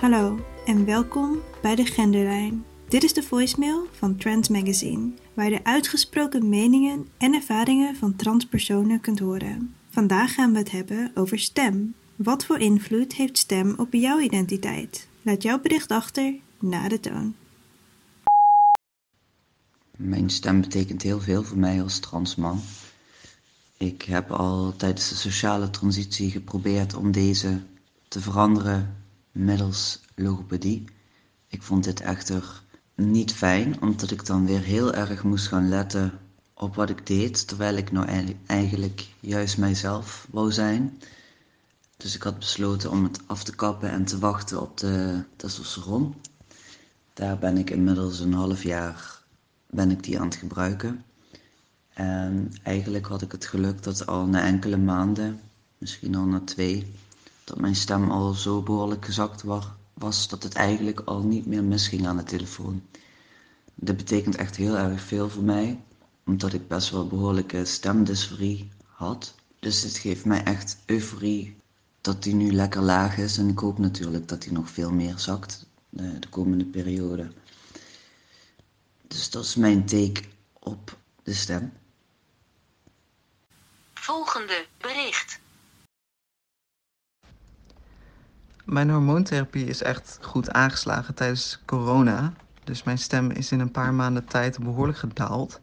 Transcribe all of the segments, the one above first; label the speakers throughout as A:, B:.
A: Hallo en welkom bij de Genderlijn. Dit is de voicemail van Trans Magazine, waar je de uitgesproken meningen en ervaringen van transpersonen kunt horen. Vandaag gaan we het hebben over stem. Wat voor invloed heeft stem op jouw identiteit? Laat jouw bericht achter na de toon.
B: Mijn stem betekent heel veel voor mij als transman. Ik heb al tijdens de sociale transitie geprobeerd om deze te veranderen middels logopedie. Ik vond dit echter niet fijn, omdat ik dan weer heel erg moest gaan letten op wat ik deed, terwijl ik nou eigenlijk juist mijzelf wou zijn. Dus ik had besloten om het af te kappen en te wachten op de testosteron. Daar ben ik inmiddels een half jaar ben ik die aan het gebruiken. En eigenlijk had ik het geluk dat al na enkele maanden, misschien al na twee, dat mijn stem al zo behoorlijk gezakt was dat het eigenlijk al niet meer misging aan de telefoon. Dit betekent echt heel erg veel voor mij, omdat ik best wel behoorlijke stemdysforie had. Dus dit geeft mij echt euforie dat die nu lekker laag is. En ik hoop natuurlijk dat die nog veel meer zakt de, de komende periode. Dus dat is mijn take op de stem.
C: Volgende bericht.
D: Mijn hormoontherapie is echt goed aangeslagen tijdens corona. Dus mijn stem is in een paar maanden tijd behoorlijk gedaald.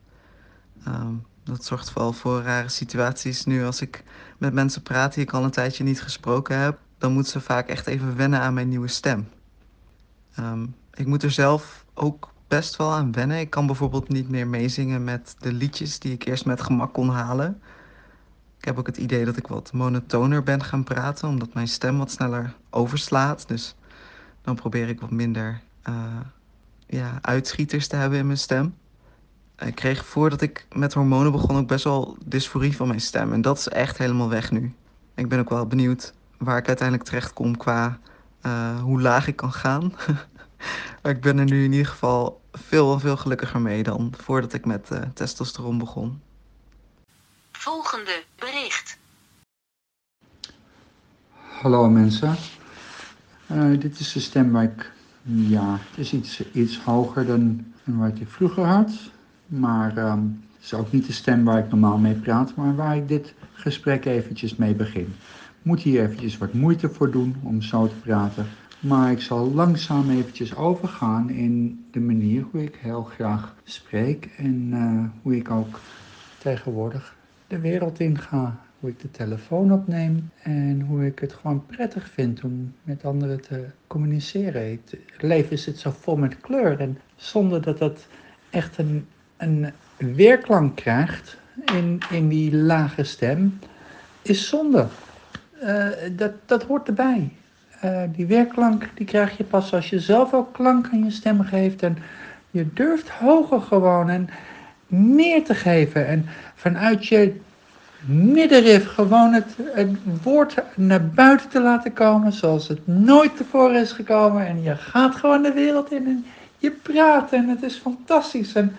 D: Ehm, dat zorgt vooral voor rare situaties. Nu als ik met mensen praat die ik al een tijdje niet gesproken heb, dan moeten ze vaak echt even wennen aan mijn nieuwe stem. Ehm, ik moet er zelf ook best wel aan wennen. Ik kan bijvoorbeeld niet meer meezingen met de liedjes die ik eerst met gemak kon halen. Heb ook het idee dat ik wat monotoner ben gaan praten, omdat mijn stem wat sneller overslaat. Dus dan probeer ik wat minder uh, ja, uitschieters te hebben in mijn stem. Ik kreeg voordat ik met hormonen begon ook best wel dysforie van mijn stem. En dat is echt helemaal weg nu. Ik ben ook wel benieuwd waar ik uiteindelijk terecht kom qua uh, hoe laag ik kan gaan. maar ik ben er nu in ieder geval veel, veel gelukkiger mee dan voordat ik met uh, testosteron begon.
C: Volgende bericht.
E: Hallo mensen. Uh, dit is de stem waar ik, ja, het is iets, iets hoger dan, wat ik vroeger had. Maar um, het is ook niet de stem waar ik normaal mee praat, maar waar ik dit gesprek eventjes mee begin. Ik moet hier eventjes wat moeite voor doen om zo te praten. Maar ik zal langzaam eventjes overgaan in de manier hoe ik heel graag spreek en uh, hoe ik ook tegenwoordig de wereld in ga. Hoe ik de telefoon opneem en hoe ik het gewoon prettig vind om met anderen te communiceren. Het leven zit zo vol met kleur en zonder dat dat echt een, een weerklank krijgt in, in die lage stem, is zonde. Uh, dat, dat hoort erbij. Uh, die weerklank die krijg je pas als je zelf ook klank aan je stem geeft en je durft hoger gewoon en meer te geven en vanuit je middenrif gewoon het, het woord naar buiten te laten komen zoals het nooit tevoren is gekomen. En je gaat gewoon de wereld in en je praat en het is fantastisch. En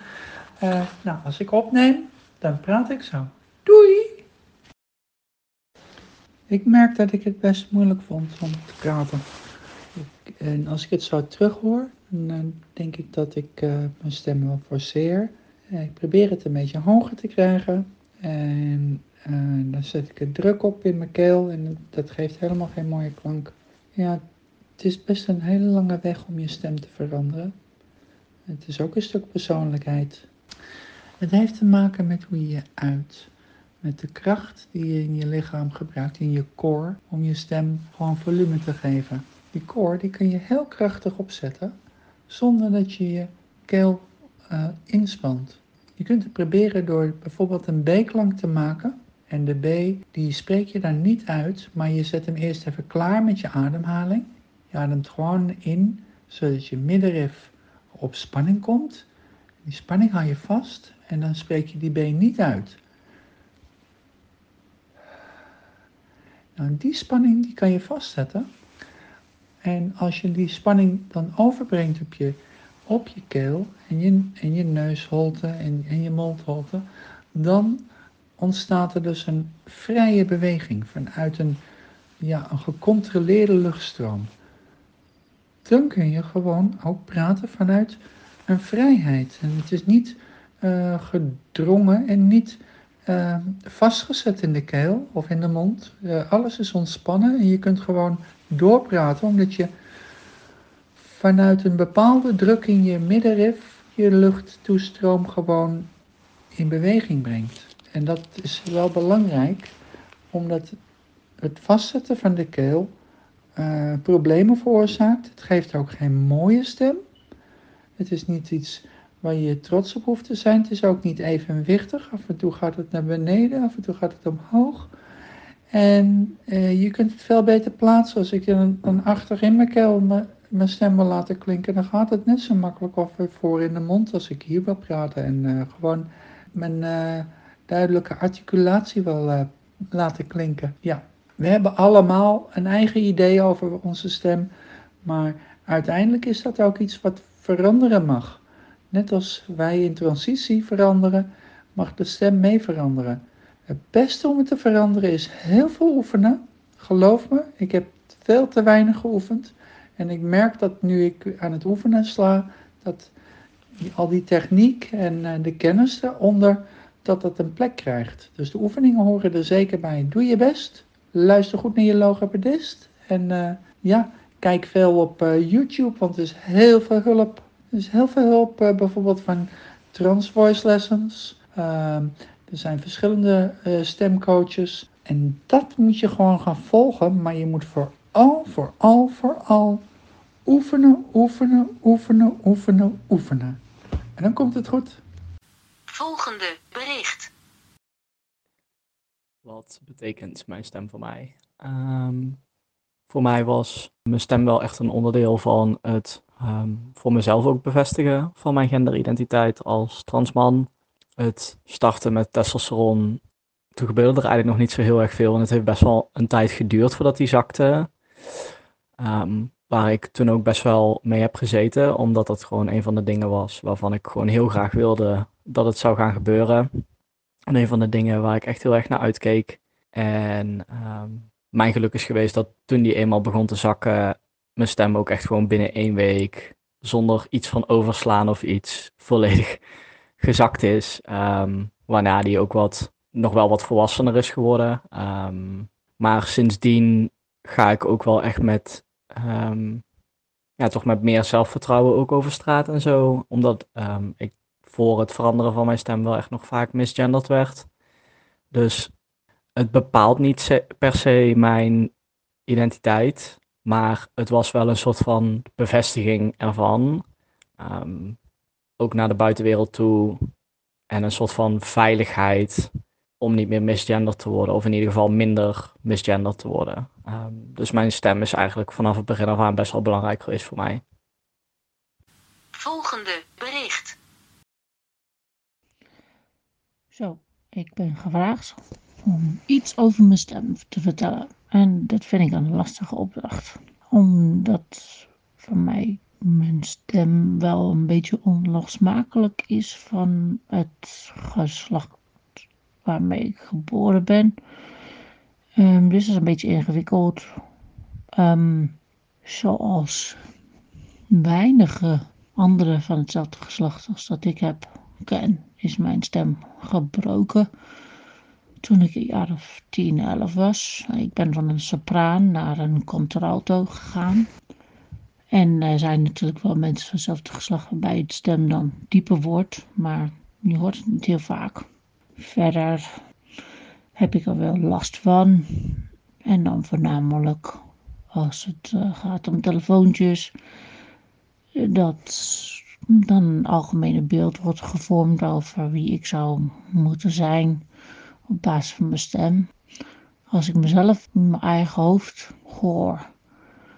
E: uh, nou, als ik opneem, dan praat ik zo. Doei! Ik merk dat ik het best moeilijk vond om te praten. Ik, en als ik het zo terughoor, dan denk ik dat ik uh, mijn stem wel forceer. Ik probeer het een beetje hoger te krijgen. En uh, dan zet ik er druk op in mijn keel en dat geeft helemaal geen mooie klank. Ja, het is best een hele lange weg om je stem te veranderen. Het is ook een stuk persoonlijkheid. Het heeft te maken met hoe je je uit. Met de kracht die je in je lichaam gebruikt, in je core, om je stem gewoon volume te geven. Die core die kun je heel krachtig opzetten, zonder dat je je keel uh, inspant. Je kunt het proberen door bijvoorbeeld een B-klank te maken. En de B, die spreek je dan niet uit, maar je zet hem eerst even klaar met je ademhaling. Je ademt gewoon in, zodat je middenrif op spanning komt. Die spanning hou je vast en dan spreek je die B niet uit. Nou, die spanning die kan je vastzetten. En als je die spanning dan overbrengt op je op je keel en je, en je neusholte en, en je mondholte, dan ontstaat er dus een vrije beweging vanuit een, ja, een gecontroleerde luchtstroom. dan kun je gewoon ook praten vanuit een vrijheid. En het is niet uh, gedrongen en niet uh, vastgezet in de keel of in de mond. Uh, alles is ontspannen en je kunt gewoon doorpraten omdat je vanuit een bepaalde druk in je middenrif je luchttoestroom gewoon in beweging brengt. En dat is wel belangrijk omdat het vastzetten van de keel uh, problemen veroorzaakt. Het geeft ook geen mooie stem. Het is niet iets waar je trots op hoeft te zijn. Het is ook niet evenwichtig. Af en toe gaat het naar beneden, af en toe gaat het omhoog. En uh, je kunt het veel beter plaatsen. Als ik dan, dan achter in mijn keel stem wil laten klinken, dan gaat het net zo makkelijk of voor in de mond als ik hier wil praten. En uh, gewoon mijn duidelijke articulatie wil laten klinken. Ja. We hebben allemaal een eigen idee over onze stem, maar uiteindelijk is dat ook iets wat veranderen mag. Net als wij in transitie veranderen, mag de stem mee veranderen. Het beste om het te veranderen is heel veel oefenen. Geloof me, ik heb veel te weinig geoefend. En ik merk dat nu ik aan het oefenen sla, dat al die techniek en eh, de kennis eronder, dat dat een plek krijgt. Dus de oefeningen horen er zeker bij. Doe je best. Luister goed naar je logopedist. En uh, ja, kijk veel op uh, YouTube, want er is heel veel hulp. Er is heel veel hulp, bijvoorbeeld van Trans Voice Lessons. Ehm, er zijn verschillende stemcoaches. En dat moet je gewoon gaan volgen. Maar je moet vooral, vooral, vooral oefenen, oefenen, oefenen, oefenen, oefenen. En dan komt het goed.
C: Volgende bericht.
F: Wat betekent mijn stem voor mij? Um, voor mij was mijn stem wel echt een onderdeel van het um, voor mezelf ook bevestigen van mijn genderidentiteit als transman. Het starten met testosteron. Toen gebeurde er eigenlijk nog niet zo heel erg veel en het heeft best wel een tijd geduurd voordat die zakte. Um, waar ik toen ook best wel mee heb gezeten, omdat dat gewoon een van de dingen was waarvan ik gewoon heel graag wilde dat het zou gaan gebeuren. En een van de dingen waar ik echt heel erg naar uitkeek. En um, mijn geluk is geweest dat toen die eenmaal begon te zakken, mijn stem ook echt gewoon binnen één week, zonder iets van overslaan of iets, volledig gezakt is. Um, waarna die ook wat, nog wel wat volwassener is geworden. Maar sindsdien ga ik ook wel echt met, um, ja, toch met meer zelfvertrouwen ook over straat en zo. Omdat ik voor het veranderen van mijn stem wel echt nog vaak misgenderd werd. Dus het bepaalt niet per se mijn identiteit, maar het was wel een soort van bevestiging ervan. Um, ook naar de buitenwereld toe. En een soort van veiligheid om niet meer misgenderd te worden, of in ieder geval minder misgenderd te worden. Um, dus mijn stem is eigenlijk vanaf het begin af aan best wel belangrijk geweest voor mij.
C: Volgende bericht.
G: Zo, ik ben gevraagd om iets over mijn stem te vertellen. En dat vind ik een lastige opdracht. Omdat voor mij mijn stem wel een beetje onlosmakelijk is van het geslacht waarmee ik geboren ben. Um, dus dat is een beetje ingewikkeld. Um, zoals weinige anderen van hetzelfde geslacht als dat ik heb ken, is mijn stem gebroken toen ik een jaar of 10, 11 was. Ik ben van een sopraan naar een contralto gegaan. En er zijn natuurlijk wel mensen van hetzelfde geslacht waarbij het stem dan dieper wordt, maar je hoort het niet heel vaak. Verder heb ik er wel last van. En dan voornamelijk als het uh, gaat om telefoontjes. Dat dan een algemene beeld wordt gevormd over wie ik zou moeten zijn op basis van mijn stem. Als ik mezelf in mijn eigen hoofd hoor,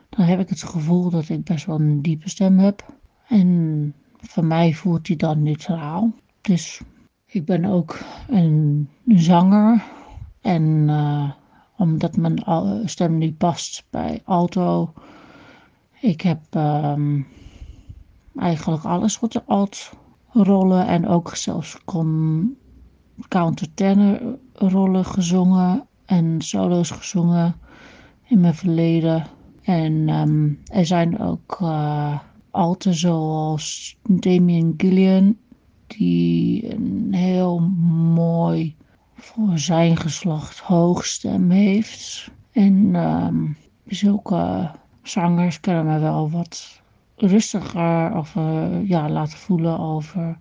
G: dan heb ik het gevoel dat ik best wel een diepe stem heb. En voor mij voelt die dan neutraal. Dus ik ben ook een zanger. En uh, omdat mijn stem niet past bij alto. Ik heb um, eigenlijk alles wat de alt rollen en ook zelfs kon countertenor rollen gezongen en solo's gezongen in mijn verleden. En ehm, er zijn ook uh, alten zoals Damien Gillian, die een heel mooi voor zijn geslacht hoogstem heeft. En um, zulke zangers kunnen me wel wat rustiger of uh, ja, laten voelen over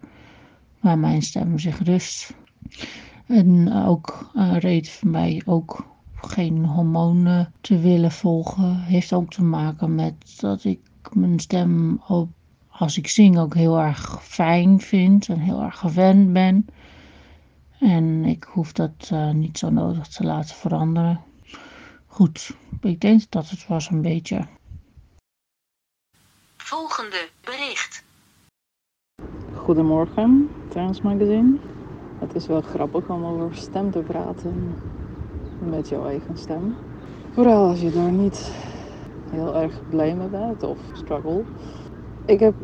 G: waar mijn stem zich rust. En ook een reden voor mij ook geen hormonen te willen volgen, heeft ook te maken met dat ik mijn stem op, als ik zing ook heel erg fijn vind en heel erg gewend ben. En ik hoef dat uh, niet zo nodig te laten veranderen. Goed, ik denk dat het was een beetje.
C: Volgende bericht.
H: Goedemorgen, Transmagazine. Het is wel grappig om over stem te praten met jouw eigen stem. Vooral als je daar niet heel erg blij mee bent of struggle. Ik heb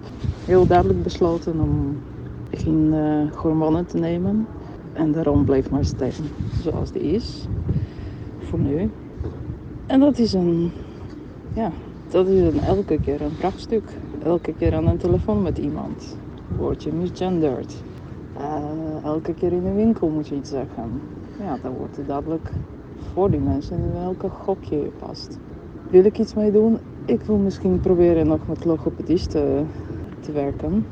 H: heel duidelijk besloten om geen uh, hormonen te nemen. En daarom blijft mijn stem zoals die is. Voor nu. En dat is een, ja, dat is een elke keer een vraagstuk. Elke keer aan een telefoon met iemand. Word je misgenderd. Uh, elke keer in de winkel moet je iets zeggen. Ja, dan wordt het dadelijk voor die mensen in welke gokje je past. Wil ik iets mee doen? Ik wil misschien proberen nog met logopedist te, werken.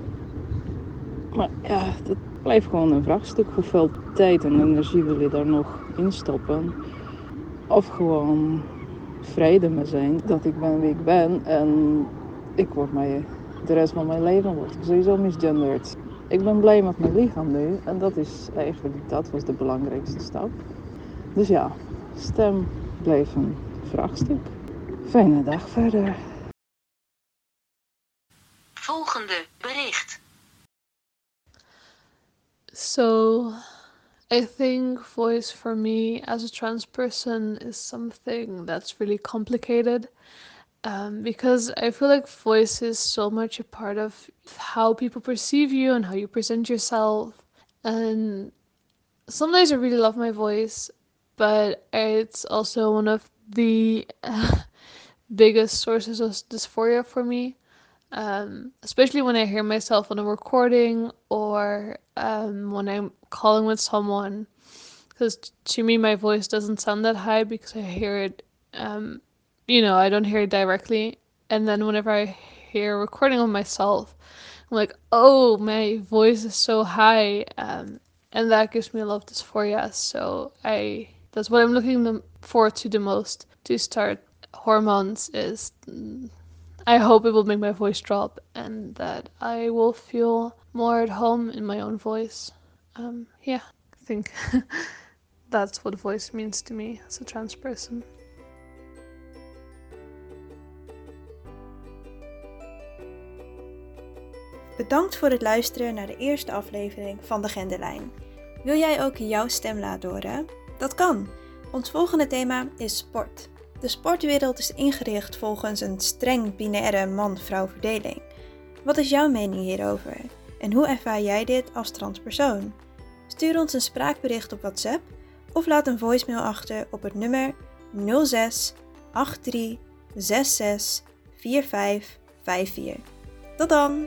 H: Maar ja, dat blijft gewoon een vraagstuk. Hoeveel tijd en energie wil je daar nog in stoppen? Of gewoon vrede mee zijn dat ik ben wie ik ben en ik word mij de rest van mijn leven word ik sowieso misgenderd. Ik ben blij met mijn lichaam nu en dat is eigenlijk dat was de belangrijkste stap. Dus ja, stem bleef een vraagstuk. Fijne dag verder.
C: Volgende bericht.
I: So, I think voice for me as a trans person is something that's really complicated um, because I feel like voice is so much a part of how people perceive you and how you present yourself. And sometimes I really love my voice, but it's also one of the uh, biggest sources of dysphoria for me. Um, especially when I hear myself on a recording or um, when I'm calling with someone, because to me my voice doesn't sound that high because I hear it, um, you know, I don't hear it directly. And then whenever I hear a recording of myself, I'm like, oh, my voice is so high, um, and that gives me a lot of dysphoria. So I that's what I'm looking forward to the most to start hormones is I hope it will make my voice drop and that I will feel more at home in my own voice. Um, yeah, I think that's what voice means to me as a trans person.
A: Bedankt voor het luisteren naar de eerste aflevering van de Genderlijn. Wil jij ook jouw stem laten horen? Dat kan. Ons volgende thema is sport. De sportwereld is ingericht volgens een streng binaire man-vrouw verdeling. Wat is jouw mening hierover? En hoe ervaar jij dit als transpersoon? Stuur ons een spraakbericht op WhatsApp of laat een voicemail achter op het nummer 06 83 66 45 54. Tot dan!